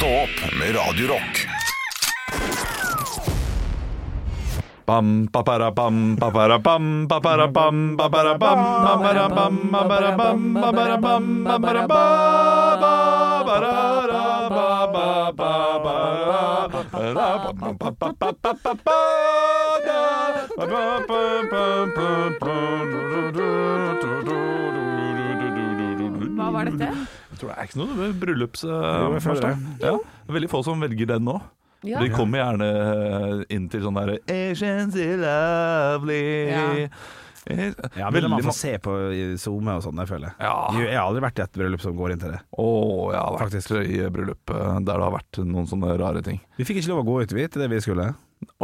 Stå opp med Radio Rock. Bam, papara, bam, papara, bam, papara, bam, papara, bam, papara, bam, papara, bam, papara, bam, papara, ba, ba, barara, ba, ba, tror det er ikke noe bryllups... Jo, jeg det. Ja, veldig få som velger den nå. Ja. De kommer gjerne inn til sånn derre Asians are lovely. Ja. Eh, Ja, men man ma- får se på i SoMe og sånn, jeg føler. Ja. Jeg har aldri vært i et bryllup som går inn til det. Å, jeg har vært Faktisk. i bryllup eh, der det har vært noen sånne rare ting. Vi fikk ikke lov å gå ut, vi, til det vi skulle.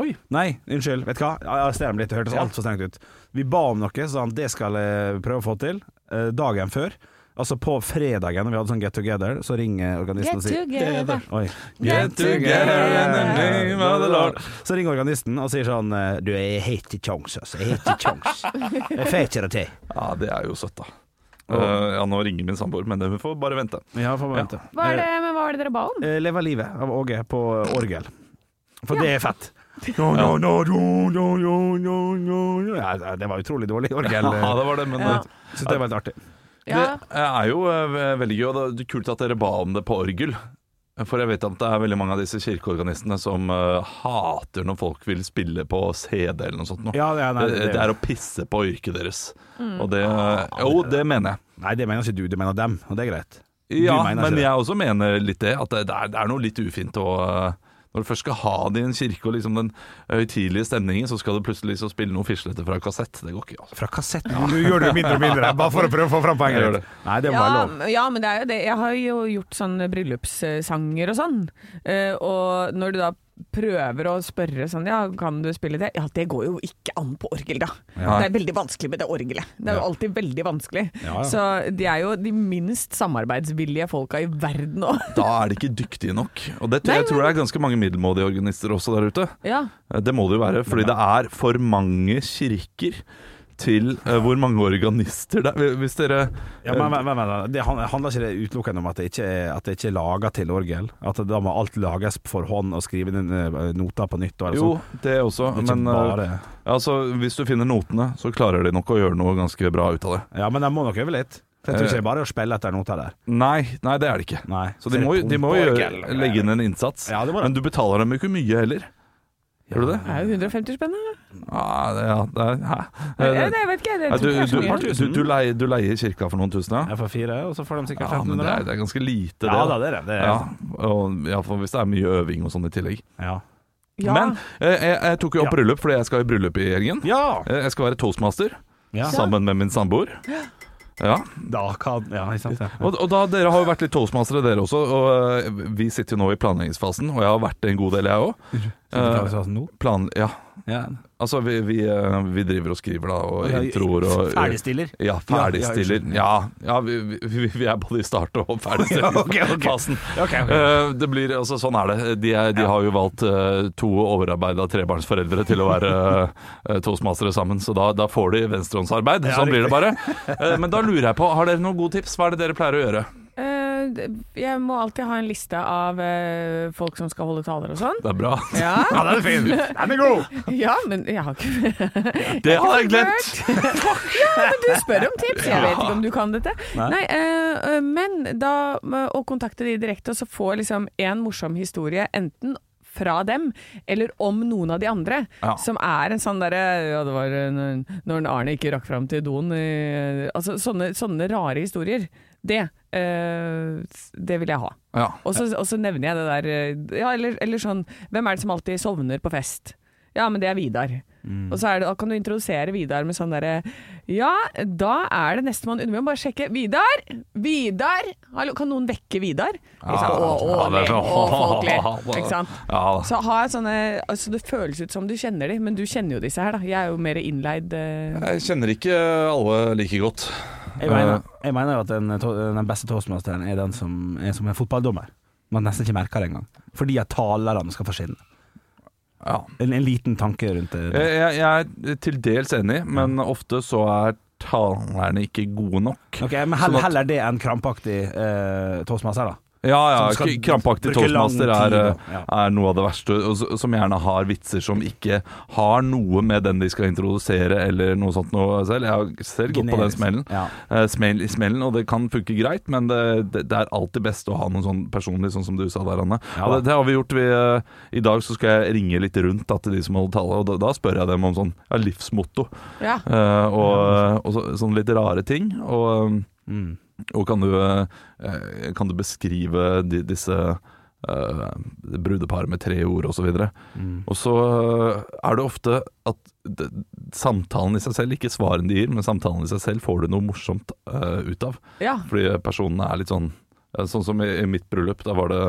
Oi! Nei, unnskyld. Vet du hva? jeg arresterer meg litt, det hørtes Ja. altfor strengt ut. Vi ba om noe, så det skal jeg prøve å få til. eh, Dagen før. Altså på fredagen, når vi hadde sånn get together, så ringer organisten Get og sier together. Oi. Get together in the name of the Lord. Så ringer organisten og sier sånn eh, Du, jeg har ikke kjangs, altså. Jeg har ikke kjangs. Jeg får ikke det til. Ja, det er jo søtt, da. Uh, ja, nå ringer min samboer, men vi får bare vente. Ja, får bare vente. Hva er det, men hva var det dere ba om? Eh, Leva livet av Åge på orgel. For det er fett. No, no, no, no, no, no, no, no. Ja, det var utrolig dårlig orgel. Ja, det var det, men Ja. eh, Syns det var litt artig. Ja. det er jo eh, veldig gøy, og det er kult at dere ba om det på orgel. For jeg vet at det er veldig mange av disse kirkeorganistene som uh, hater når folk vil spille på CD eller noe sånt. Noe. Ja, ja, nei, det, det- det er å pisse på yrket deres. Mm. Og det Jo, det mener jeg. Nei, det mener ikke du, det mener dem, og det er greit. Ja, men jeg også mener litt det. At det, det, er, det er noe litt ufint å eh, Når du først skal ha det i en kirke og liksom den høytidelige stemningen, så skal du plutselig liksom spille noe fislete fra kassett. Det går ikke, altså. Fra kassetten. Du gjør det mindre og mindre, bare for å prøve å få fram poenget det. ditt. Nei, det må Ja, være lov. ja, men det er jo det. Jeg har jo gjort sånne bryllupssanger og sånn. Eh, og når du da prøver å spørre sånn Ja, kan du spille det? Ja, det går jo ikke an på orgel, da. Ja. Det er veldig vanskelig med det orgelet. Det er jo alltid veldig vanskelig. Ja, ja. Så de er jo de minst samarbeidsvillige folka i verden òg. Da er de ikke dyktige nok. Og det, Nei, jeg tror det er ganske mange middelmådige organister også der ute. Ja. Det må det jo være, fordi det er for mange kirker til uh, hvor mange organister det er. Hvis dere Ja, men, men, men, men det handler ikke det utelukkende om at det ikke er, at det ikke er laga til orgel? At da må alt lages for hånd og skrive inn eh, noter på nytt? Jo, sånt? det også. det Men eh, bare altså, hvis du finner notene, så klarer de nok å gjøre noe ganske bra ut av det. Ja, men de må nok øve litt. Det Jeg tror ikke det er bare å spille etter noter der. Nei, nei, det er det ikke. Nei. Så de må, de må gjøre, legge inn en innsats. Ja. Men du betaler dem ikke mye heller. Gjør du det? Det er jo 150 spenn. da. Ja, det, ja, det hæ? det, jeg vet ikke, det Ja, tror du, ikke det er du, så mye. du, du, leier, du leier kirka for noen tusen, ja? Jeg får fire, og så får de sikkert Ja, men det er, det er ganske lite, det. Ja da. da, det er det. det. er- Ja, og ja, for hvis det er mye øving og sånn i tillegg. Ja. Ja. Men eh, jeg, jeg tok jo opp Ja. bryllup fordi jeg skal i bryllup i helgen. ja. Eh, Jeg skal være toastmaster ja. sammen med min samboer. Ja. Da kan Ja, ikke sant. Ja. Og, og da, Dere har jo vært litt toastmastere, dere også. Og eh, Vi sitter jo nå i planleggingsfasen, og jeg har vært det en god del, jeg òg. Uh, nå? Plan, ja. Ja. Altså, vi, vi, eh, vi driver og skriver, da, og Ja, introer og Ferdigstiller? Ja, ferdigstiller. Ja, Ja, ja, vi, vi, er både i start- og ferdigstillfasen. Ok, okay. okay, Det blir, altså Sånn er det. De, er, de har jo valgt eh, to overarbeida trebarnsforeldre til å være toastmastere sammen, så da, da får de venstrehåndsarbeid. Sånn blir det bare. Eh, men da lurer jeg på, har dere noen gode tips? Hva er det dere pleier å gjøre? Eh, jeg må alltid ha en liste av eh, folk som skal holde taler og sånn. Det er bra. Ja, Ja, den er fin! Den er god! ja men jeg har ikke Det har jeg glemt! Ja, men du spør om tips, jeg vet ikke om du kan dette. Nei. Nei, eh, men da å kontakte de direkte, og så få liksom en morsom historie, enten fra dem, eller om noen av de andre. Ja. Som er en sånn derre Ja, det var når Arne ikke rakk fram til doen Altså sånne, sånne rare historier. Det. eh, det vil jeg ha. Ja. Og så, og så nevner jeg det der eh, Ja, eller, eller sånn Hvem er det som alltid sovner på fest? Ja, men det er Vidar. Mm. Og så er det, kan du introdusere Vidar med sånn derre Ja, da er det nestemann Vi må bare sjekke. Vidar! Vidar! Hallo, kan noen vekke Vidar? Å, å, Ja, det le, å, folk ler. Ikke sant? Ja, da. Så ha sånne Altså, det føles ut som du kjenner dem, men du kjenner jo disse her, da. Jeg er jo mer innleid. Uh... Jeg kjenner ikke alle like godt. Jeg mener, jeg mener jo at den, den beste toastmasteren er den som er som en fotballdommer. Man nesten ikke merker det engang. Fordi at talerne skal forsvinne. Ja. En, en liten tanke rundt det. Jeg, jeg, er til dels enig, men ofte så er talerne ikke gode nok. Ok, Men Sånn heller, at- heller det enn krampaktig eh, toastmaster, da. Ja, ja. Skal Krampaktig toastmaster er, ja. er noe av det verste. Og som gjerne har vitser som ikke har noe med den de skal introdusere, eller noe sånt noe selv. Jeg har selv gått på den smellen. Ja. Uh, smell smellen, og det kan funke greit, men det, det, det er alltid best å ha noe sånn personlig, sånn som du sa der, Anne. Ja, og det, det har vi gjort. Vi, uh, I dag så skal jeg ringe litt rundt da, til de som holder tale, og da, da spør jeg dem om sånn ja, livsmotto Ja. eh, og, og så, sånne litt rare ting. Og, Mm. Og kan, du, eh, kan du beskrive de, disse uh, brudeparet med tre ord osv. Og, Mm. og så eh, er det ofte at det, samtalen i seg selv, ikke svarene de gir, men samtalen i seg selv får du noe morsomt uh, ut av. ja. Fordi personene er litt sånn Sånn som i, i mitt bryllup, da var det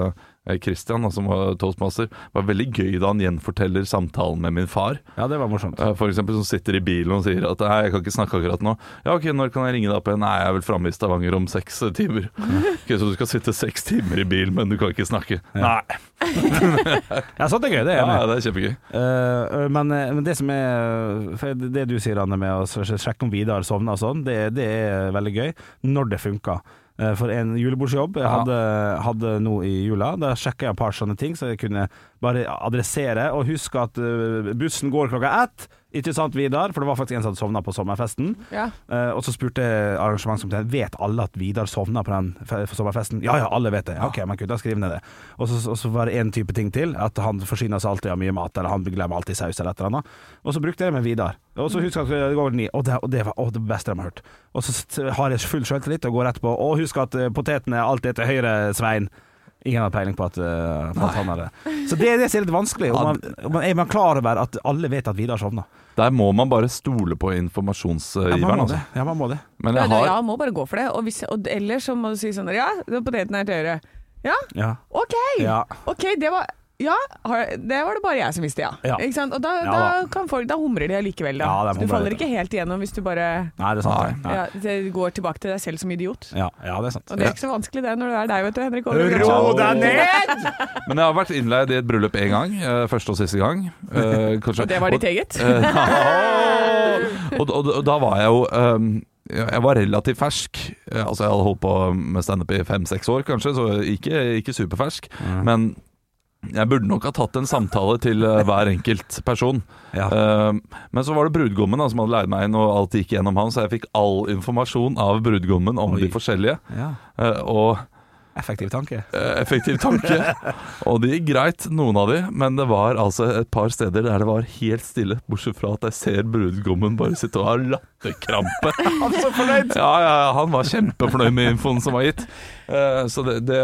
Christian da, som var toastmaster. Var veldig gøy da han gjenforteller samtalen med min far. ja, det var morsomt. Eh, For eksempel som sitter i bilen og sier at nei, jeg kan ikke snakke akkurat nå. Ja, ok, når kan jeg ringe deg opp igjen? Nei, jeg er vel framme i Stavanger om seks eh, timer. Ok, Så du skal sitte seks timer i bil, men du kan ikke snakke? Nei. Ja, sånt er gøy. Det er jeg Ja, enig det er kjempegøy. Uh, men, eh, men det som er Det du sier, Anne, med å sjekke om Vidar sovner og sånn, det, det er veldig gøy når det funker. Eh, For en julebordsjobb jeg hadde, hadde nå i jula, da sjekka jeg et par sånne ting, så jeg kunne bare adressere og huske at eh, bussen går klokka ett. Ikke sant, Vidar? For det var faktisk en som hadde sovna på sommerfesten. Ja. Eh, og så spurte arrangementskomiteen Vet alle at Vidar sovna på den fe- sommerfesten. Ja ja, alle vet det. Ja, ok, men gud, da skriv ned det. Og så, og så var det en type ting til. At han forsyner seg alltid av mye mat, eller han glemmer alltid saus eller et eller annet. Og så brukte jeg det med Vidar. Og så husker jeg at det går ni. Og det, og det var å, det beste de har hørt. Og så har jeg full selvtillit og går rett på. Og husk at potetene potetene er alltid til høyre, Svein. Ingen har peiling på at, uh, at han har det. Så det er det er litt vanskelig. Om man, om man, er man klar over at alle vet at Vidar sovna? Der må man bare stole på Ja, informasjonsgiveren. man må altså. det. Ja, man må det. Men Ja, jeg har ja, må bare gå for det. Og, hvis, og ellers så må du si sånn Ja, poteten er til høyre. Ja, Ja. OK! Ja. Ok, det var ja, det var det bare jeg som visste, ja. Ja. Ikke sant? Og da, Ja, da, da. kan folk, da humrer de allikevel, da. Ja, Så du faller ikke helt igjennom hvis du bare Nei, det er sant. Det går tilbake til deg selv som idiot. Ja, ja, det er sant. Og det er ikke så vanskelig det når du er deg, vet du, Henrik. Ro deg ned! Men jeg har vært innleid i et bryllup én gang. eh, Første og siste gang. eh, kanskje. Og det var ditt eget? Eh, og, og, og da var jeg jo um, Jeg var relativt fersk. Altså Jeg hadde holdt på med standup i fem-seks år, kanskje, så ikke, ikke superfersk. Men jeg burde nok ha tatt en samtale til eh, hver enkelt person. Ja. Eh, men så var det brudgommen da, som hadde leid meg inn, og alt gikk gjennom han, så jeg fikk all informasjon av brudgommen om Oi. de forskjellige. ja. Eh, og Effektiv tanke. eh, effektiv tanke. Og det gikk greit, noen av de, men det var altså et par steder der det var helt stille, bortsett fra at jeg ser brudgommen bare sitte og ha latterkrampe. Han var så fornøyd! Ja, ja, han var kjempefornøyd med infoen som var gitt. Eh, Så det, det,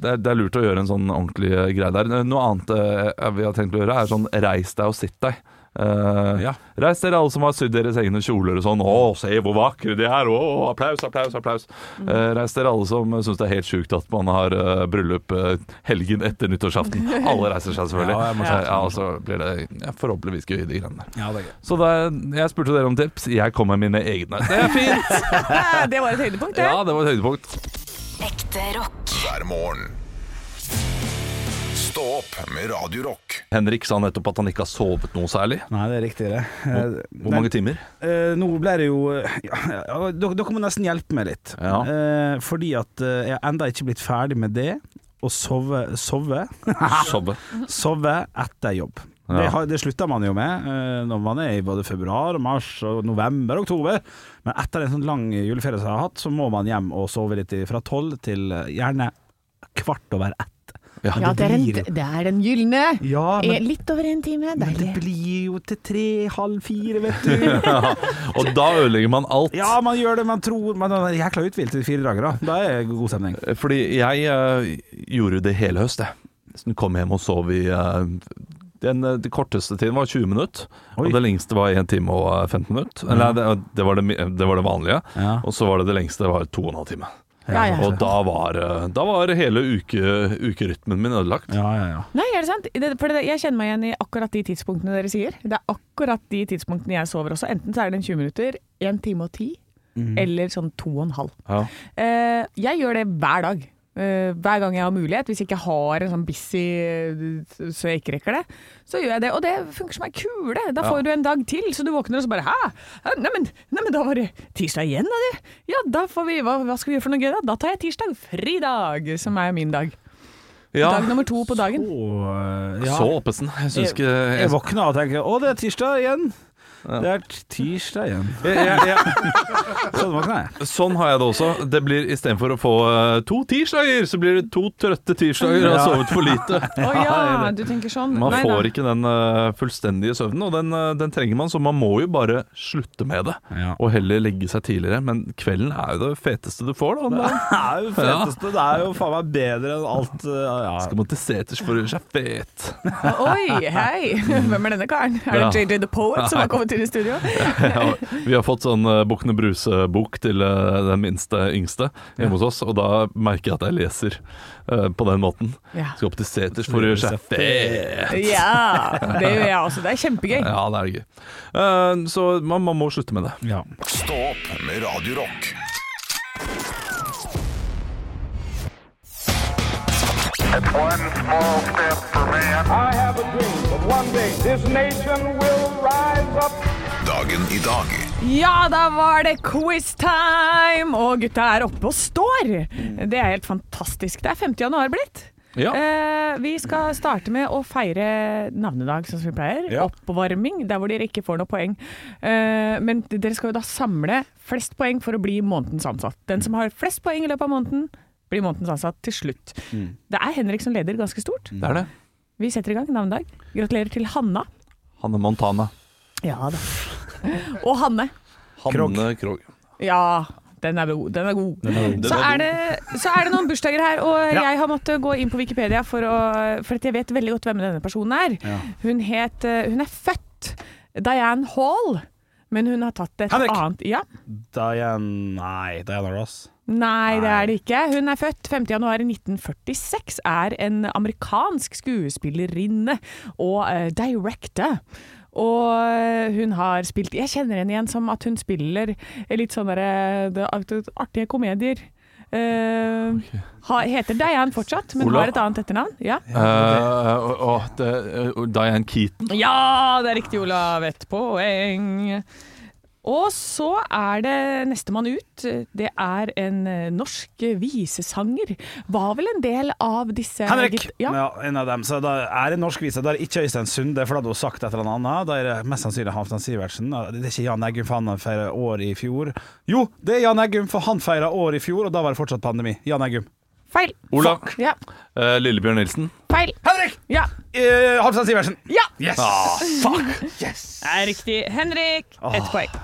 det, er, lurt å gjøre en sånn ordentlig greie der. Noe annet eh, vi har tenkt å gjøre, er sånn reis deg og sitt deg. Eh, Ja. Reis dere alle som har sydd deres egne kjoler og sånn. Å, se hvor vakre de er! Å, applaus, applaus, applaus. Eh, reis dere alle som syns det er helt sjukt at man har uh, bryllup helgen etter nyttårsaften. Alle reiser seg selvfølgelig. Ja, ja, ja, og så blir det ja, forhåpentligvis gøy, de greiene der. Ja, det er gøy. Så da, jeg spurte dere om tips. Jeg kom med mine egne. Det er fint! det var et høydepunkt, det. Ja, det var et høydepunkt. Ekte rock. hver morgen. Stå opp med Radio Rock. Henrik sa nettopp at han ikke har sovet noe særlig. Nei, det er riktig, det. Hvor, hvor mange timer? Eh, nå ble det jo eh, ja, ja, Dere dere må nesten hjelpe meg litt. Ja. Eh, fordi at eh, jeg enda ikke blitt ferdig med det. Å sove Sove, Sove. sove etter jobb. Ja. Det, har, det slutter man jo med eh, når man er i både februar, mars, og november og oktober. Men etter en sånn lang juleferie som jeg har hatt, så må man hjem og sove litt fra tolv til eh, gjerne kvart over ett. Ja, Ja, det er, en, blir- det er den gylne. Ja, Eh, men, Litt over en time. men det blir jo til tre, halv fire, vet du. Og da ødelegger man alt. Ja, man gjør det, man tror Man er jækla uthvilt i fire dager, da. Da er det god stemning. Fordi jeg uh, gjorde det hele høst, jeg. Kom hjem og sov i uh, den, den, korteste tiden var 20 minutter, Oi. og det lengste var 1 time og eh, 15 minutter. Eller, det, det, var det, det var det vanlige. Ja. Og så var det det lengste, det var 2 12 timer. Ja, ja. Og da var, eh, da var hele uke, ukerytmen min ødelagt. Ja, ja, ja. Nei, er det sant? Det, for det, jeg kjenner meg igjen i akkurat de tidspunktene dere sier. Det er akkurat de tidspunktene jeg sover også. Enten så er det en 20 minutter, 1 time og 10, Mm. eller sånn 2 og en halv. Ja. Eh, jeg gjør det hver dag. Eh, hver gang jeg har mulighet. Hvis jeg ikke har en sånn busy eh, så jeg ikke rekker det, så gjør jeg det. Og det funker som ei kule. Da får du en dag til, så du våkner og så bare Hæ? Neimen, nei, da var det tirsdag igjen, da, du. Ja, da får vi hva, hva skal vi gjøre for noe gøy, da? Da tar jeg tirsdag. Fridag, som er min dag. Ja, Dag nummer to på dagen. Og, eh, ja. så oppesen. Jeg syns ikke Jeg jeg, våkna og tenker Å, det er tirsdag igjen. Det er tirsdag igjen. jeg, jeg, jeg, Sånn våkna jeg. Sånn har jeg det også. Det blir Istedenfor å få eh, to tirsdager, så blir det to trøtte tirsdager og har sovet for lite. Å ja, du tenker sånn. Man Nei, får ikke den eh, fullstendige søvnen, og den, eh, den trenger man, så man må jo bare slutte med det. Ja. Og heller legge seg tidligere. Men kvelden er jo det feteste du får. Da. Det er jo feteste. Det er jo faen meg bedre enn alt ja. Skal man til seters for å gjøre seg fet. Oi, hei! Hvem er denne karen? Er det JJ The Poet som har kommet inn i studio? Ja, vi har fått sånn uh, Bukkene Bruse-bok til eh, den minste yngste hjemme hos oss, og da merker jeg at jeg leser eh, på den måten. Ja. Skal opp til seters for å gjøre seg fet. ja, det gjør jeg også. Det er kjempegøy. Ja, det er gøy. Eh, så man, man må slutte med det. ja. Stå opp med Radio Dagen i dag Ja, da var det quiz-time! Og gutta er oppe og står! Det er helt fantastisk. Det er 50. januar blitt. Ja. Eh, vi skal starte med å feire navnedag, som vi pleier. Ja. Oppvarming, der hvor dere ikke får noe poeng. Eh, men dere skal jo da samle flest poeng for å bli månedens ansatt. Den som har flest poeng i løpet av måneden, blir månedens ansatt til slutt. Det er Henrik som leder ganske stort. Det er det. Vi setter i gang navnedag. Gratulerer til Hanna. Hanne Montana. Ja da. Og Hanne. Hanne Krogh. Ja, den er god. Den er god. Så, er det, så er det noen bursdager her, og jeg har måttet gå inn på Wikipedia for, å, for at jeg vet veldig godt hvem denne personen er. Hun, het, eh, hun er født Diane Hall, men hun har tatt et Henrik! annet Ja. Diane Nei, Diana Ross. Nei, det er det ikke. Hun er født 5. januar 1946, er en amerikansk skuespillerinne og uh, director. Og hun har spilt Jeg kjenner henne igjen som at hun spiller litt sånne artige komedier. Uh, ha, heter Diane fortsatt, men Ola. har et annet etternavn. Ja. Uh, uh, Diane Keaton. ja, det er riktig, Olav. Ett poeng. Og så er det nestemann ut. Det er en eh, norsk visesanger. Var vel en del av disse Henrik! Ja. Ja. en av dem. Så da er det norsk vise. Da er det ikke Øystein Sunde, for da hadde hun sagt et eller annet. Da er det mest sannsynlig Halvdan Sivertsen. Det er ikke Jan Eggum, for han feirer år i fjor. Jo, det er Jan Eggum, for han feira år i fjor, og da var det fortsatt pandemi. Jan Eggum. Feil. Olav. Ja. Eh, Lillebjørn Nilsen. Feil. Henrik! Ja. Uh, Halvdan Sivertsen. ja. Yes! Det er riktig. Henrik, ett poeng.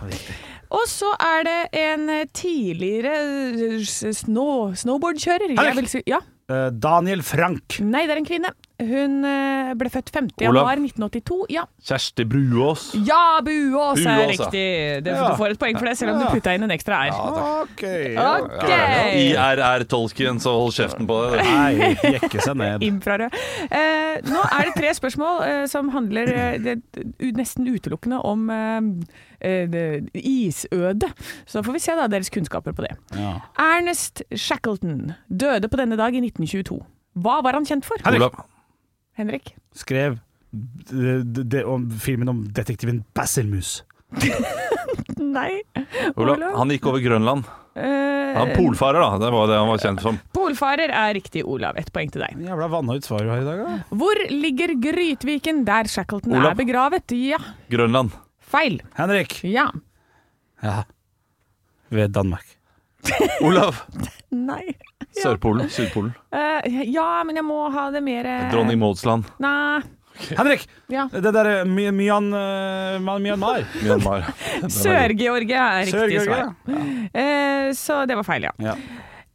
Og så er det en tidligere eh, snow, snowboardkjører. Jeg Henrik! vil si, ja. Eh, Daniel Frank. Nei, det er en kvinne. Hun eh, ble født 50 Olav. januar 1982. Ja. Kjersti Bruås. Ja, Buås er riktig. Det, Ja. Du får et poeng for det, selv om du Ja. putta inn en ekstra R. OK. Ok! IRR-tolken, så hold kjeften på det. Nei, jekke seg ned. Infrarød. Eh, nå er det tre spørsmål eh, som handler eh, det, nesten utelukkende om eh, eh, isødet. Så får vi se da deres kunnskaper på det. Ja. Ernest Shackleton døde på denne dag i 1922. Hva var han kjent for? Olav. Henrik? Skrev det, det, om filmen om detektiven Basilmus. Nei. Olav. Olav? Han gikk over Grønland. Uh, Han polfarer, da. Det var det han var kjent som. polfarer er riktig, Olav. Ett poeng til deg. Jævla vanna ut svar du har i dag, da. Hvor ligger Grytviken der Shackleton Olav. er begravet? Ja. Grønland. Feil. Henrik. Ja. Ja. Ved Danmark. Olav. Nei. Sørpolen. Sydpolen. Eh, ja, men jeg må ha det mer eh, Dronning Mauds land. Nei. Henrik! Ja. Det der er My- Myan, eh, Ma- Myanmar. Myanmar. Sør-Georgia er riktig Sør-Georgia. svar. Eh, så det var feil, ja. Ja.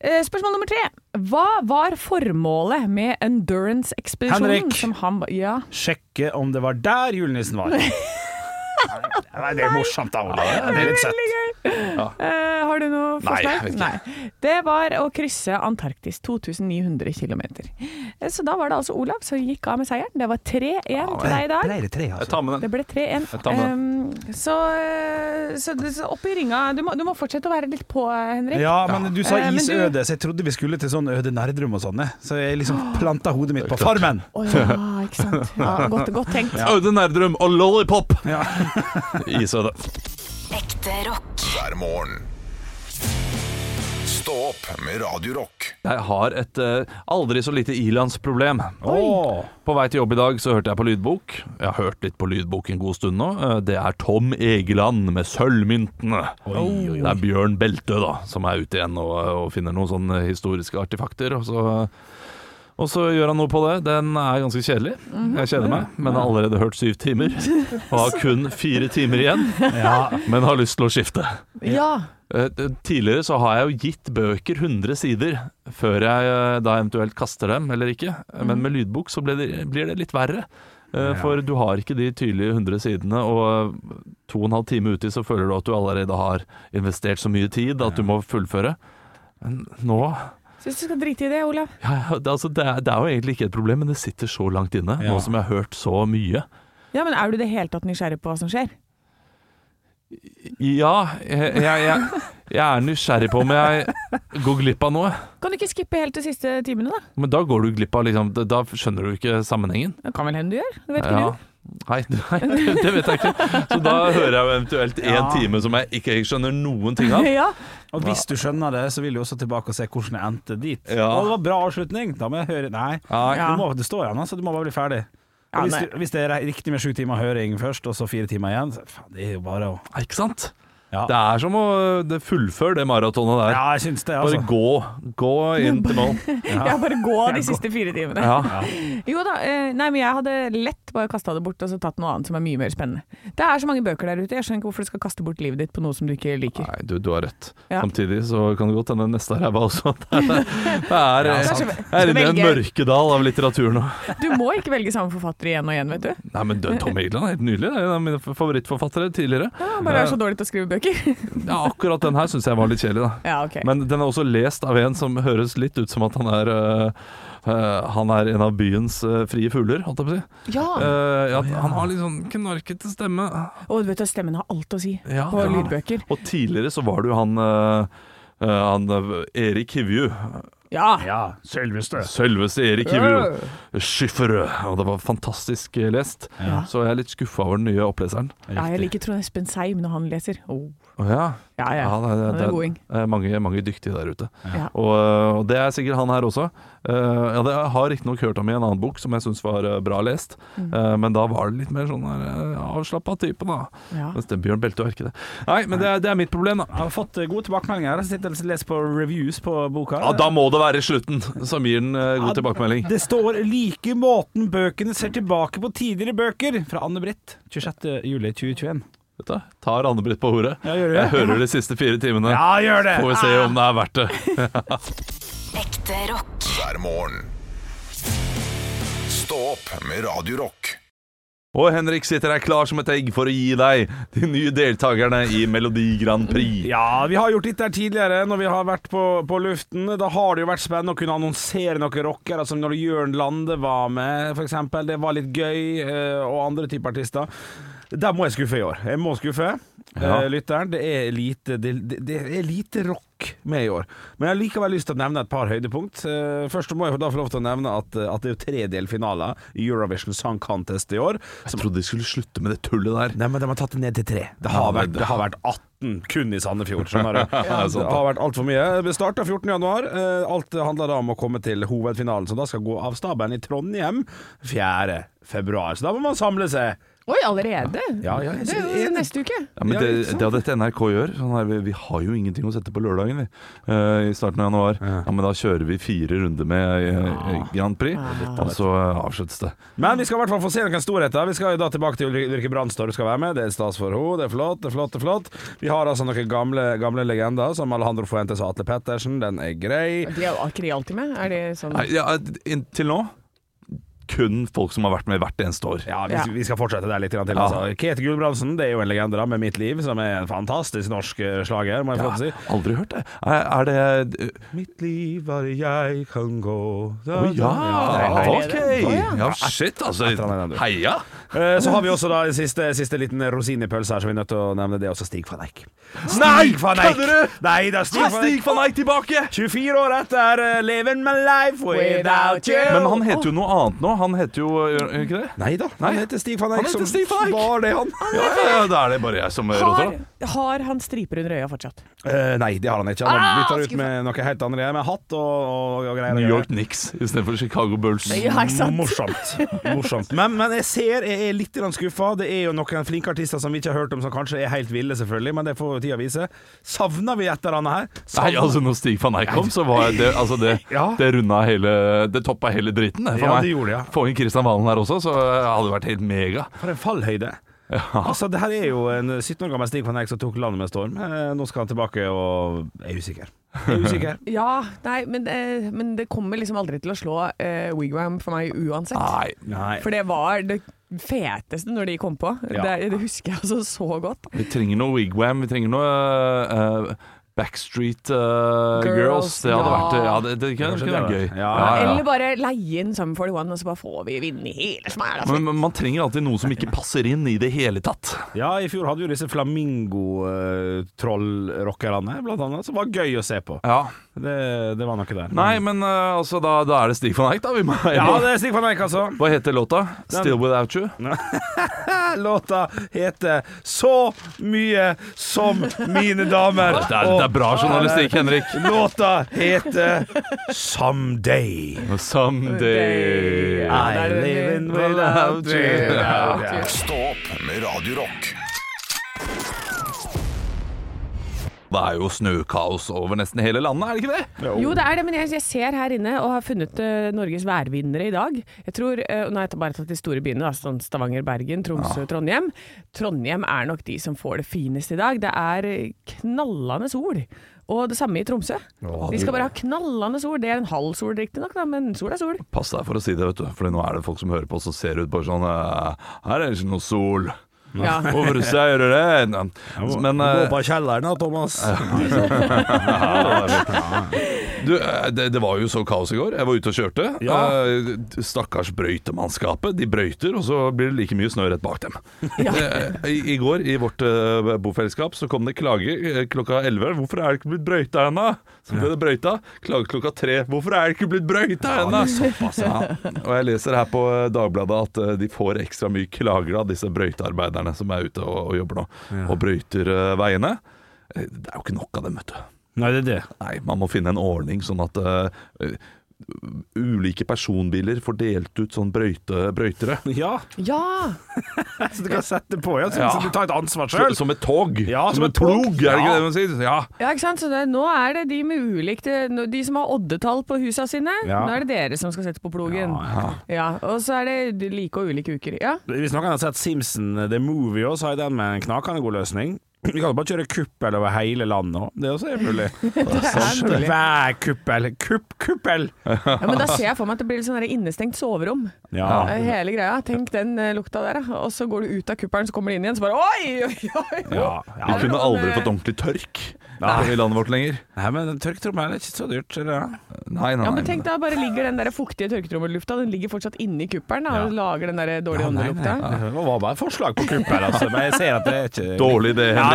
Eh, spørsmål nummer tre. Hva var formålet med Endurance-ekspedisjonen? Henrik. Som han, ja. Sjekke om det var der julenissen var. Nei, det er morsomt, da. Ole. Det er litt søtt. Gøy. Eh, har du noe Nei, forslag? jeg vet ikke. Nei. Det var å krysse Antarktis, 2900 km. Så da var det altså Olav som gikk av med seieren. Det var 3-1 til deg i dag. Ble det tre, Jeg altså? tar med Det den. ble 3-1. Jeg tar med Um, så, eh, så, så opp i ringa du må, du må fortsette å være litt på, Henrik. Ja, men du sa isøde, du- så jeg trodde vi skulle til sånn Øde Nerdrum og sånn. Så jeg liksom planta hodet mitt på Farmen. Å ja, ikke sant. Ja, godt, godt tenkt. Øde Nerdrum og Lollipop! Isøde. Ekte rock. hver morgen. Stå opp med Radio Rock. Jeg har et eh, aldri så lite ilandsproblem. Åh. På vei til jobb i dag så hørte jeg på lydbok. Jeg har hørt litt på lydbok en god stund nå. Eh, Det er Tom Egeland med Sølvmyntene. Det er Bjørn Beltø da, som er ute igjen og, og finner noen sånne historiske artefakter. Og så, og så gjør han noe på det. Den er ganske kjedelig. Jeg kjeder meg, men har allerede hørt syv timer. Og har kun fire timer igjen, men har lyst til å skifte. Ja. Eh, Tidligere så har jeg jo gitt bøker 100 sider før jeg eh, da eventuelt kaster dem eller ikke. Men med lydbok så blir det, blir det litt verre. Eh, For du har ikke de tydelige 100 sidene, og to og en halv time uti så føler du at du allerede har investert så mye tid at du må fullføre. Men nå Syns du skal drite i det, Olav. ja, det, altså, det, er, det er jo egentlig ikke et problem, men det sitter så langt inne, Ja. nå som jeg har hørt så mye. Ja, men Er du det hele tatt nysgjerrig på hva som skjer? Ja, jeg, jeg, jeg, jeg er nysgjerrig på om jeg går glipp av noe. Kan du ikke skippe helt de siste timene, da? Men da går du glipp av liksom, Da skjønner du ikke sammenhengen. Det kan vel hende du gjør? Det vet ikke Ja. Nei, nei, det vet jeg ikke. Så da hører jeg jo eventuelt én Ja. time som jeg ikke skjønner noen ting av. ja. Og hvis du skjønner det, så vil du også tilbake og se hvordan jeg endte dit. Ja. Og det var bra avslutning. Da må jeg høre Nei. Ja. du må, det står igjen, altså. Du må bare bli ferdig. Ja, hvis, du, hvis det er riktig med sju timer høring først, og så fire timer igjen, så faen, det er jo bare å Ikke sant? Ja, Det er som å fullføre det maratonet der. ja jeg synes det, altså. Bare gå. Gå inn til mål. ja, bare gå de siste fire timene. Ja. Jo da, eh, nei, men jeg hadde lett bare kasta det bort og så tatt noe annet som er mye mer spennende. Det er så mange bøker der ute, jeg skjønner ikke hvorfor du skal kaste bort livet ditt på noe som du ikke liker. Nei, du, du har rett. Ja. Samtidig så kan det godt hende neste ræva også. Det er, det er, Ja, jeg er inne i en mørkedal av litteratur nå. Du må ikke velge samme forfatter igjen og igjen, vet du. Nei, men Tom Egeland er helt nydelig. Det er en av mine favorittforfattere tidligere. Ja, bare er så dårlig til å skrive bøker. Ja, akkurat den her syns jeg var litt kjedelig, da. Ja, ok. Men den er også lest av en som høres litt ut som at han er uh, uh, Han er en av byens uh, frie fugler, holdt jeg på å si. Ja, Eh, ja, Han har litt sånn knarkete stemme. og du vet at stemmen har alt å si Ja, på ja. lydbøker. Og tidligere så var det jo han Han Erik Hivju. Ja. Ja, selveste. Selveste Erik Hivju. Skyffere. Og det var fantastisk eh, lest. Ja. Så jeg er litt skuffa over den nye oppleseren. ja, jeg liker Trond Espen Seim når han leser. Oh. Ja. Ja, ja. Ja, det, det, er det er mange, mange dyktige der ute. Ja. Og, og det er sikkert han her også. Uh, ja, det, jeg har riktignok hørt ham i en annen bok som jeg syns var eh, bra lest, Mm. uh, men da var det litt mer sånn uh, avslappa type, da. Ja. Mens det Bjørn Belte er ikke det. Nei, men det er, det er mitt problem, da. Jeg har fått eh, gode tilbakemeldinger. Jeg sitter og leser på reviews på boka. Ja, Da må det være slutten som gir den eh, god Ja, tilbakemelding. Det står 'like måten bøkene ser tilbake på tidligere bøker' fra Anne-Britt. 26. juli 2021. Vet du, Tar Anne-Britt på ordet. Ja, gjør det. Jeg hører de siste fire timene. Ja, gjør det! Får vi se om det er verdt det. Ekte rock. hver morgen. Stå opp med Radiorock. Og Henrik sitter her klar som et egg for å gi deg de nye deltakerne i Melodi Grand Prix. Ja, vi har gjort dette her tidligere når vi har vært på, på luften. Da har det jo vært spennende å kunne annonsere noen rockere, som når Jørn Lande var med, f.eks. Det var litt gøy, eh, og andre typer artister. Der må jeg skuffe i år. Jeg må skuffe Ja. eh, lytteren. Det er, lite, det, det, er lite rock med i år. Men jeg har likevel lyst til å nevne et par høydepunkt. Eh, først må jeg da få lov til å nevne at, at det er jo tre delfinaler i Eurovision Song Contest i år. Jeg trodde de skulle slutte med det tullet der. Nei, men de har tatt det ned til tre. Det har, Ja, vært, det- har vært 18 kun i Sandefjord. Skjønner du? Ja, det har vært altfor mye. Det starta 14. januar. Eh, Alt handler da om å komme til hovedfinalen, som da skal gå av stabelen i Trondheim 4. februar. Så da må man samle seg. Oi, allerede? Ja, ja, jeg det er jo neste uke. Ja, men det, det er dette NRK gjør. Sånn her, vi, vi har jo ingenting å sette på lørdagen vi, Uh, i starten av januar. Ja. Men da kjører vi fire runder med uh, Grand Prix, og så uh, avsluttes det. Men vi skal i hvert fall få se noen storheter. Vi skal jo da tilbake til Ulrikke Brandstorp skal være med. Det er stas for henne. Det er flott, det er flott, det er flott. Vi har altså noen gamle, gamle legender, som Alejandro Fuentes og Atle Pettersen. Den er grei. De er jo ikke de alltid med? Er det sånn Nei, ja, Til nå kun folk som har vært med hvert eneste år. Ja, vi, Ja. vi skal fortsette der litt til. Ja. Altså. Kete Gulbrandsen det er jo en legende da, med 'Mitt liv', som er en fantastisk norsk eh, slager, må jeg få å si. Aldri hørt det. Er, er det Mitt liv var jeg kan gå Å ja! Ja, Ok! Ja. Ja, shit, altså. Heia! Eh, Så har vi også da siste, siste liten rosin i pølsa her, så vi er nødt til å nevne det. Også Stig van Eijk. Stig van Eijk! kødder du? Nei, det er Stig van van Stig van Eijk tilbake! 24 år etter uh, 'Living my life without you'. Men han heter jo noe annet nå. Han heter jo Gjør det ikke det? Nei da, han heter Stig van Han Eijk. heter som Stig van Eijk. Var det han? Ja, ja, ja, da er det bare jeg som roter, Har, har han striper under øya fortsatt? Uh, nei, det har han ikke. Han Ah, ut med noe helt annet, med hatt og, og, og greier. New York Knicks istedenfor Chicago Bulls. Ja, ikke sant? Morsomt. Morsomt. Men, men jeg ser jeg er litt skuffa. Det er jo noen flinke artister som vi ikke har hørt om, som kanskje er helt ville, selvfølgelig, men det får tida vise. Savner vi et eller annet her? Nei, altså Når Stig van Eijk kom, så var det altså det, Ja. det runda hele Det toppa hele dritten det, for Ja, meg. det gjorde ja. Få inn Kristian Valen her også, så hadde det vært helt mega. For en fallhøyde. Altså, det her er jo en 17 år gammel Stig van Eijk som tok landet med storm. Eh, Nå skal han tilbake og er usikker. Er usikker. Ja, nei, men, eh, men det kommer liksom aldri til å slå eh, Wigwam for meg uansett. Nei, Nei. For det var det feteste når de kom på. Ja. Det, det husker jeg altså så godt. vi trenger noe wigwam, vi trenger noe eh, Backstreet uh, Girls. Girls, Det hadde ja. vært Ja, det, det kunne, det, kunne vært gøy. Ja, Eller bare leie inn Sum 41, og så bare får vi vinne hele smæla. Men men man trenger alltid noe som ikke passer inn i det hele tatt. Ja, i fjor hadde vi jo disse flamingo-trollrockerne, blant annet, som var gøy å se på. Ja. Det, det var nok der. Nei, men uh, altså, da, da er det Stig van Eijk, da. Vi må, Ja, det er Stig van Eijk, altså. Hva heter låta? 'Still Without You'? Låta heter Så mye som mine damer. Det er, det er bra journalistikk, Henrik. Låta heter Someday. Someday I live in without you. Stå opp med Radio Rock. Det er jo snøkaos over nesten hele landet, er det ikke det? Jo, det er det, men jeg, jeg ser her inne og har funnet uh, Norges værvinnere i dag. Jeg tror, uh, Nå har jeg bare tatt de store byene, da, sånn Stavanger, Bergen, Tromsø, Trondheim. Trondheim er nok de som får det fineste i dag. Det er knallende sol. Og det samme i Tromsø. De skal bare ha knallende sol. Det er en halv sol riktignok, men sol er sol. Pass deg for å si det, vet du. For nå er det folk som hører på oss og ser ut på sånn eh, Her er det ikke noe sol. Ja. Hvorfor sier du det? Men Gå eh, på kjelleren da, Thomas. du, eh, det, det var jo så kaos i går. Jeg var ute og kjørte. Ja. Eh, Stakkars brøytemannskapet. De brøyter, og så blir det like mye snø rett bak dem. Ja. I, I går, i vårt eh, bofellesskap, så kom det klage eh, klokka 11. 'Hvorfor er det ikke blitt brøyta ennå?' Så ble det brøyta. Klage klokka tre. 'Hvorfor er det ikke blitt brøyta ennå?' Og jeg leser her på eh, Dagbladet at eh, de får ekstra mye klager av disse brøytearbeiderne som er ute og, og jobber nå, og brøyter eh, veiene. Eh, Det er jo ikke nok av dem, vet du. Nei, det er det. Nei, man må finne en ordning sånn at uh, ulike personbiler får delt ut sånn brøyte, brøytere. Ja, Ja! så du kan sette på, ja. Så, Ja. så du tar et ansvar sjøl. som et tog. Ja, som, et plog, er det ikke det man sier? Ja. Ja, ikke sant? Så det, nå er det de med ulikte De som har oddetall på husa sine, Ja. nå er det dere som skal sette på plogen. Ja, Og så er det like og ulike uker. Ja. Hvis noen har sett Simpson The Movie, òg, så jeg den med en knakende god løsning. Vi kan jo bare kjøre kuppel over hele landet òg. Det også er mulig. Hver kuppel. Kupp, kuppel! ja, Men da ser jeg for meg at det blir litt sånn innestengt soverom. Ja. Eh, Hele greia. Tenk den eh, lukta der, da. Og så går du ut av kuppelen, så kommer du inn igjen, så bare oi, oi, oi. Ja, Vi kunne aldri fått ordentlig tørk i landet vårt lenger. Nei, men tørketrommel er ikke så dyrt. eller? Nei, nei, Ja, men tenk da, bare ligger den der fuktige tørketrommellufta, den ligger fortsatt inni kuppelen da, og lager den der dårlige Ja, åndelukta. Det var bare et forslag på kuppel, altså. Men jeg ser at det er ikke Dårlig idé, Ja,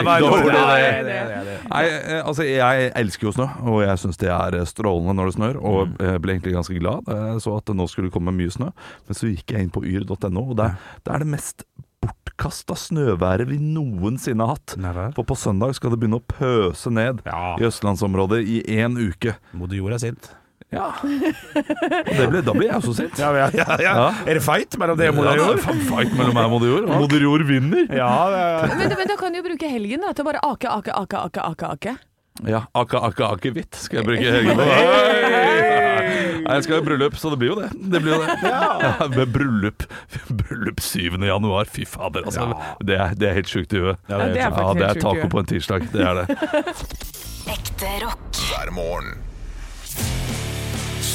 Nei, eh, altså Jeg elsker jo snø, og jeg syns det er eh, strålende når det snør. Og jeg ble egentlig ganske glad da jeg så at det nå skulle komme mye snø. Men så gikk jeg inn på yr.no, og det, det er det mest bortkasta snøværet vi noensinne har hatt. Nei. For på søndag skal det begynne å pøse ned Ja. i østlandsområdet i én uke. Moder Jord er sint. Ja. Det ble, da blir jeg også sint. Ja, ja, ja, ja. Er det fight mellom det og Moder det er Jord? Ja, fight mellom meg og Moder Jord. Moder Jord vinner. Er Men, men da kan du jo bruke helgen da, til å bare ake, ake, ake, ake, ake, ake. Ja, ake, ake, ake hvitt skal jeg bruke helgen på. Nei, jeg skal i bryllup, så det blir jo det. Det blir jo det. Ja, med bryllup Bryllup 7. januar, fy fader, altså. Det, er, det er helt sjukt i huet. Ja, det er Ja, det er taco på en tirsdag. Det er det. Ekte rock. hver morgen.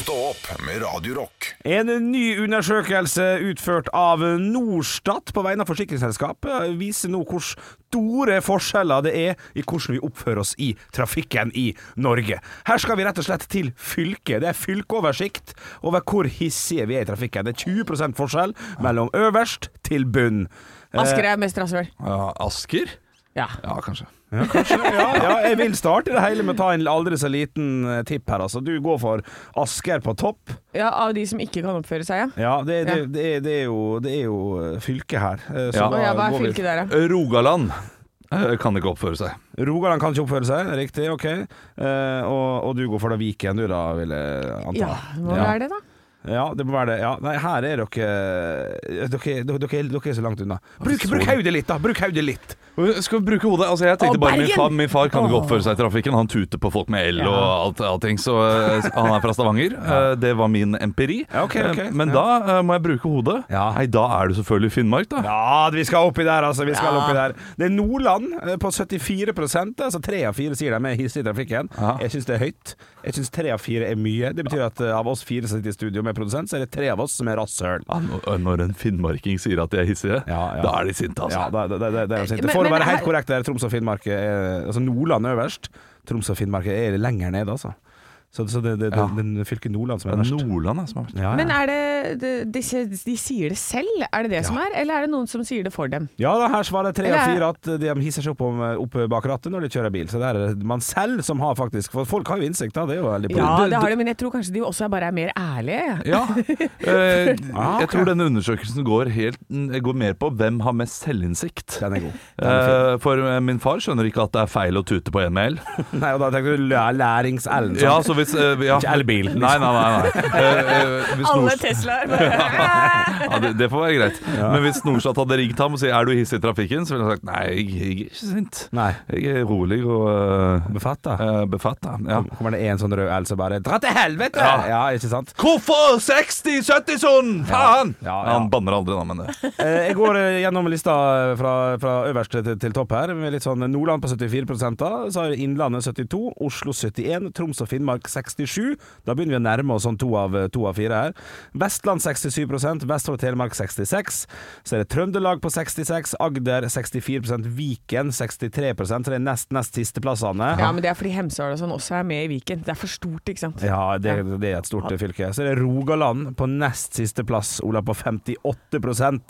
Stå opp med Radio Rock. En ny undersøkelse utført av Norstat på vegne av forsikringsselskapet viser nå hvor store forskjeller det er i hvordan vi oppfører oss i trafikken i Norge. Her skal vi rett og slett til fylket. Det er fylkeoversikt over hvor hissige vi er i trafikken. Det er 20% forskjell mellom øverst til bunn. Asker er mest rasshøl. Ja, Asker? Ja. Ja, kanskje. Ja, kanskje. Ja, ja, jeg vil starte det hele med å ta en aldri så liten eh, tipp her. Altså. Du går for Asker på topp. ja, av de som ikke kan oppføre seg, ja. Ja, det, det, det, er- det, er, jo, det er jo eh, fylket her. eh, så Ja. da ja, hva er fylket der, da? Rogaland kan ikke oppføre seg. Rogaland kan ikke oppføre seg, riktig, ok. Uh, og, og du går for da Viken, du da, vil jeg anta. Ja, hva ja. er det, da? Ja, det må være det. Ja, nei, her er dere Dere, dere, dere, er- så langt unna. Bruk, bruk hodet litt, da! Bruk hodet litt! Skal vi bruke hodet? Altså, jeg tenkte Å, bare min far, min far kan ikke oppføre seg i trafikken. Han tuter på folk med el og alt, allting. Så eh, han er fra Stavanger. Eh, Det var min empiri. Ja, okay, okay. Eh, Men da eh, må jeg bruke hodet. Ja. Nei, da er du selvfølgelig Finnmark, da. Ja, vi skal oppi der, altså. Vi skal Ja. oppi der. Det er Nordland eh, på 74 altså tre av fire sier de er hissige i trafikken. Jeg syns det er høyt. Jeg syns tre av fire er mye. Det betyr at eh, av oss fire som sitter i studio med produsent, så er det tre av oss som er rasshøl. Ja, når- Når en finnmarking sier at de er hissige, Ja, ja. da er de sinte, altså. Ja, det, det, det, det er jo sint. Men- For å være helt korrekt der, Troms og Finnmark er Altså Nordland øverst. Troms og Finnmark er lenger nede, altså. Så, så det, det, Ja. den fylket Nordland som er er verst. Nordland er som er verst. Ja, ja. Men er det, det de, de sier det selv, er det det som er? Eller er det noen som sier det for dem? Ja, da, her svarer tre av Eller- fire at de hisser seg opp, om, opp bak rattet når de kjører bil. Så det er man selv som har faktisk For folk har jo innsikt, da. Det er jo veldig Ja, det har de, men jeg tror kanskje de også bare er mer ærlige. Ja. Eh, Ah, jeg tror denne undersøkelsen går, helt, går mer på hvem har mest selvinnsikt. Den er god. Den er. Eh, for eh, min far skjønner ikke at det er feil å tute på en mail. Nei, og da tenker du læ- lærings-Ellen. Ja, så hvis uh, ja. Ikke elbil, liksom. Nei, nei, nei. nei. Uh, uh, Alle Teslaer ja, det, det får være greit. Men hvis Norsat hadde ringt ham og sagt er du hissig i trafikken, så ville han sagt nei, jeg, jeg er ikke sint. Nei. Jeg er rolig og uh, Befatta. befatta. Ja. Kommer det en sånn rød L som bare Dra til helvete! Ja. Ja, ikke sant? Hvorfor 60-70-son? Faen! Ja, ja. Han banner aldri, da, men det Eh, Jeg går eh, gjennom lista fra, fra øverst til, til topp her. Med litt sånn Nordland på 74 da. Så har Innlandet 72, Oslo 71, Troms og Finnmark 67. Da begynner vi å nærme oss sånn to av, to av fire her. Vestland 67 Vestfold og Telemark 66. Så er det Trøndelag på 66, Agder 64% Viken 63% så det er nest, nest sisteplassene. Ja, men det er fordi Hemsedal og sånn også er med i Viken. Det er for stort, ikke sant? Ja, det, det er et stort fylke. Så er det Rogaland på nest siste plass, Ola, på 58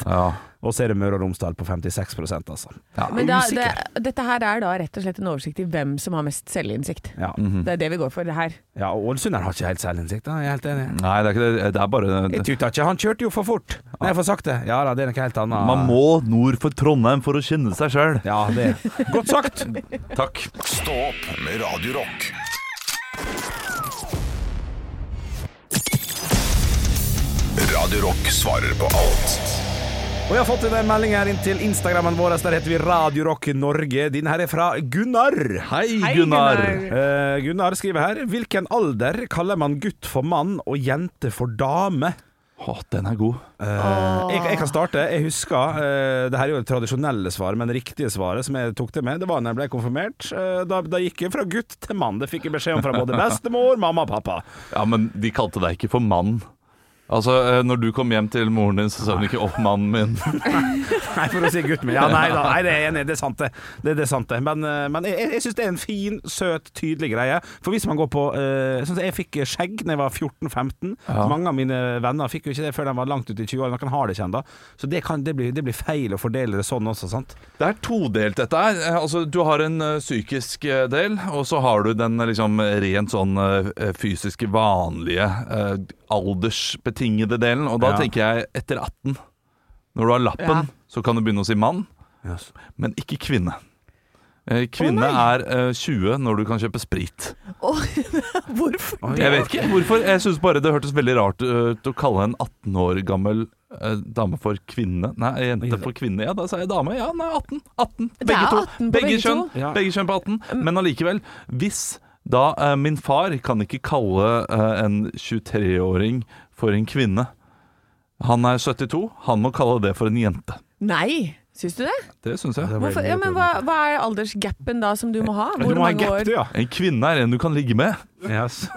Ja. Og så er det Møre og Romsdal på 56 altså. Ja, Men da, det, dette her er da rett og slett en oversikt i hvem som har mest selvinnsikt. Ja. Det er det vi går for det her. Ja, og Ålesunderen har ikke helt selvinnsikt. Jeg er helt enig. Nei, det er ikke det. Det er bare Jeg tuta ikke, han kjørte jo for fort. Nei, for sakte. Ja da, det er noe helt annet. Man må nord for Trondheim for å kjenne seg sjøl. Ja, det er Godt sagt. Takk. Stå opp med Radio Rock. Radio Rock svarer på alt Og jeg har fått inn en melding her inn til Instagrammen vår. Der heter vi Radio Rock Norge. Din her er fra Gunnar. Hei, Hei, Gunnar. Gunnar. Eh, Gunnar skriver her Hvilken alder kaller man gutt for mann og jente for dame? Å, den er god. Uh, jeg, jeg kan starte. Jeg husker uh, Det her er jo det tradisjonelle svaret, men det riktige svaret som jeg tok det med, det var når jeg ble konfirmert. Uh, da, da gikk jeg fra gutt til mann. Det fikk jeg beskjed om fra både bestemor, mamma og pappa. Ja, men de kalte deg ikke for mann. Altså, eh, Når du kom hjem til moren din, så sa hun ikke 'opp, mannen min'. Nei, for å si gutten min. Ja, nei da, nei, det er enig, det er sant det. Det, det er sant det. Men, eh, men jeg, jeg syns det er en fin, søt, tydelig greie. For hvis man går på uh, sånn Jeg fikk skjegg da jeg var 14-15. Ja. Mange av mine venner fikk jo ikke det før de var langt ute i 20-årene. Noen har det ikke ennå. Så det, kan, det, blir, det blir feil å fordele det sånn også, sant? Det er todelt, dette her. Altså, du har en psykisk del, og så har du den liksom rent sånn fysiske, vanlige, eh, aldersbetingede delen. Og da Ja. tenker jeg etter 18. Når du har lappen, Ja. så kan du begynne å si mann, men ikke kvinne. Eh, Kvinne er eh, 20 når du kan kjøpe sprit. Hvorfor? Jeg vet ikke hvorfor. Jeg syns bare det hørtes veldig rart ut å kalle en 18 år gammel eh, dame for kvinne. Nei, jente for kvinne. Ja, da sa jeg dame. Ja, nei, 18. 18. Begge er to. 18 på Begge begge kjønn. to. Ja. Begge kjønn på 18. Men allikevel, hvis da eh, min far kan ikke kalle eh, en 23-åring for en kvinne. Han er 72, han må kalle det for en jente. Nei. Syns du det? Det syns jeg. Hvorfor? Ja, men hva, hva er aldersgapen da som du må ha? Du må ha mange gap, år? ja. En kvinne er en du kan ligge med. Yes.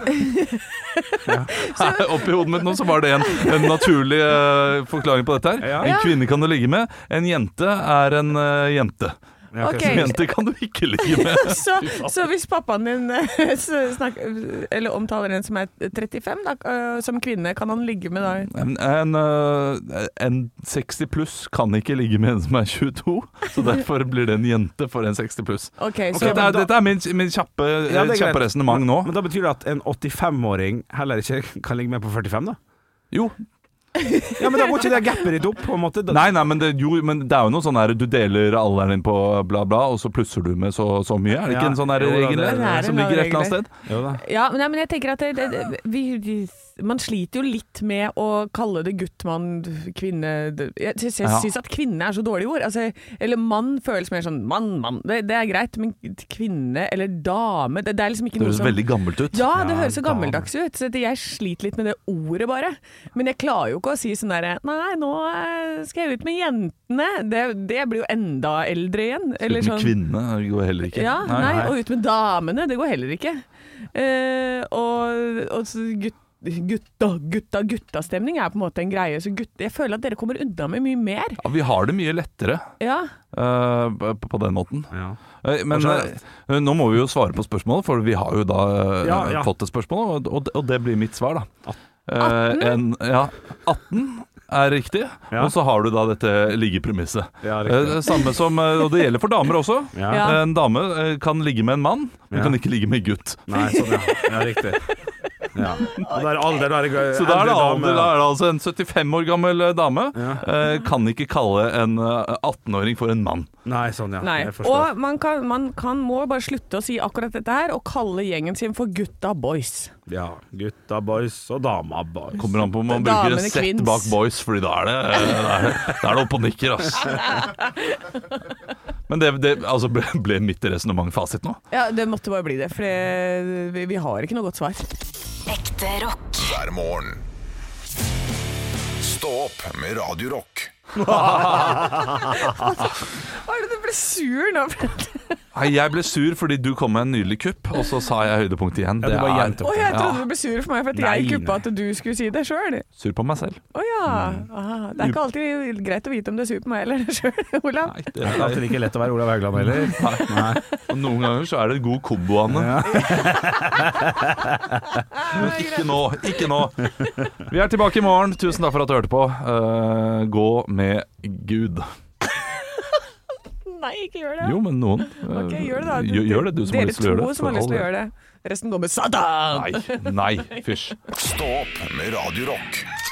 Oppi hodet mitt nå så var det en, en naturlig uh, forklaring på dette her. Ja. En kvinne kan du ligge med, en jente er en uh, jente. Ja, okay. okay. En jente kan du ikke ligge med. Så, så hvis pappaen din snakker, eller omtaler en som er 35 da, eh, som kvinne, kan han ligge med da? En, en, eh, en 60 pluss kan ikke ligge med en som er 22, så derfor blir det en jente for en 60 pluss. Okay, okay, så Dette er, dette er min, min kjappe, Ja, kjappe resonnement nå. Men da betyr det at en 85-åring heller ikke kan ligge med på 45, da? Jo. Ja, men da går ikke det gapet ditt opp, på en måte. Nei, nei, men det, jo, men det er jo noe sånn her Du deler alderen din på bla, bla, og så plusser du med så, så mye. Er det ikke Ja. en sånn regel som ligger et eller annet sted? Jo da. Ja, men, nei, men jeg tenker at det, det, det, vi, vi- man sliter jo litt med å kalle det gutt, mann, kvinne det- Jeg syns, Ja. at kvinne er så dårlige ord. Altså, eller mann føles mer sånn mann, mann. Det, det er greit, men kvinne eller dame Det, det er liksom ikke Det noe høres som veldig gammelt ut. Ja, det Ja, høres så dame. gammeldags ut. Så jeg sliter litt med det ordet, bare. Men jeg klarer jo ikke å si sånn derre Nei, nå eh, skal jeg ut med jentene. Det, det blir jo enda eldre igjen. Eller ut med sånn kvinne det går heller ikke. ja, nei, og ut med damene, det går heller ikke. Uh, og og gutt, gutta, gutta, gutta-stemning er på en måte en greie. Så gutt, jeg føler at dere kommer unna med mye mer. Ja, vi har det mye lettere Ja, uh, på, på den måten. Ja. Uh, Men eh, nå må vi jo svare på spørsmålet, for vi har jo da Ja, ja. fått et spørsmål, og, og, og det blir mitt svar, da. 18? Eh, en, ja, 18 er riktig, Ja. og så har du da dette liggepremisset. Ja, samme som, og det gjelder for damer også. En dame kan ligge med en mann, men Ja. kan ikke ligge med en gutt. Nei, sånn, ja. ja riktig. Ja. Og er alder, da er Så da er det, alder, da er det altså en 75 år gammel eh, dame Ja. eh, kan ikke kalle en eh, 18-åring for en mann. Nei, sånn, ja. nei. Og man, kan, man kan, må bare slutte å si akkurat dette her, og kalle gjengen sin for gutta boys. Ja. Gutta boys og dama boys. Kommer an på om man Damene bruker en sett bak boys, Fordi da er det, da er det, da er det opp og nikker, ass. Men det, det altså ble, ble mitt resonnement fasit nå? Ja, det måtte bare bli det, for det, vi, vi har ikke noe godt svar. Ekte rock. hver morgen. Stå opp med Radio Rock. Hva er det du ble sur nå? Nei, jeg ble sur fordi du kom med en nydelig kupp, og så sa jeg høydepunkt igjen. Ja, du bare er gjentok Å, jeg trodde du ble sur for meg for at Nei, jeg kuppa nei. at du skulle si det sjøl. sur på meg selv. Å ja. Aha. Det er ikke alltid greit å vite om du er sur på meg eller deg sjøl, Olav. Nei, Det er alltid ikke lett å være Olav Haugland heller. Nei. og noen ganger så er det en god kombo, Anne. Men ikke nå, ikke nå. Vi er tilbake i morgen. Tusen takk for at du hørte på. Eh, gå med Gud. Nei, ikke gjør det. Jo, men noen. Okay, Ok, gjør det da. Gjør, gjør det, du som har lyst til å gjøre det. Dere to som har lyst til å gjøre det. Resten går med Satan! Nei, nei, fysj. Stå opp med Radio Rock.